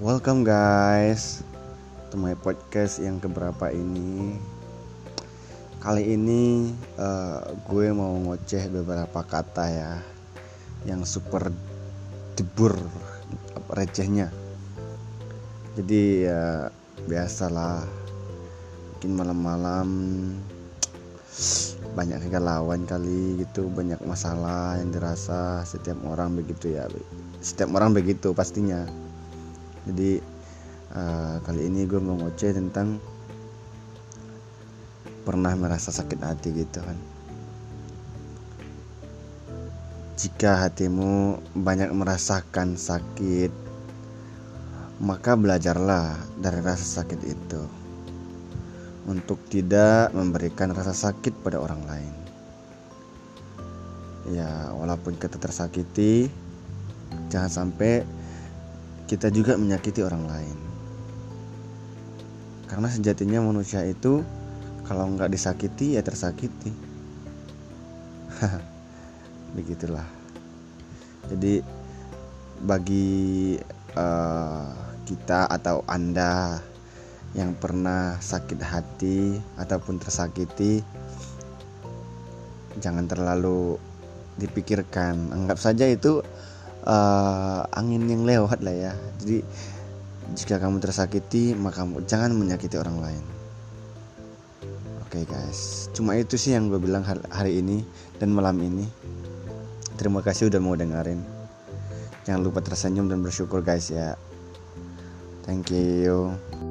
Welcome guys to my podcast yang keberapa ini. Kali ini uh, gue mau ngoceh beberapa kata ya yang super debur recehnya. Jadi ya biasalah mungkin malam-malam banyak kegalauan kali gitu banyak masalah yang dirasa setiap orang begitu ya setiap orang begitu pastinya jadi uh, kali ini gue mau ngoceh tentang pernah merasa sakit hati gitu kan. Jika hatimu banyak merasakan sakit maka belajarlah dari rasa sakit itu untuk tidak memberikan rasa sakit pada orang lain. Ya walaupun kita tersakiti jangan sampai kita juga menyakiti orang lain. Karena sejatinya manusia itu kalau nggak disakiti ya tersakiti. Begitulah. Jadi bagi uh, kita atau anda yang pernah sakit hati ataupun tersakiti, jangan terlalu dipikirkan. Anggap saja itu uh, angin yang lewat lah ya. Jadi jika kamu tersakiti maka kamu jangan menyakiti orang lain. Oke okay, guys. Cuma itu sih yang gue bilang hari ini dan malam ini. Terima kasih udah mau dengerin. Jangan lupa tersenyum dan bersyukur guys ya. Thank you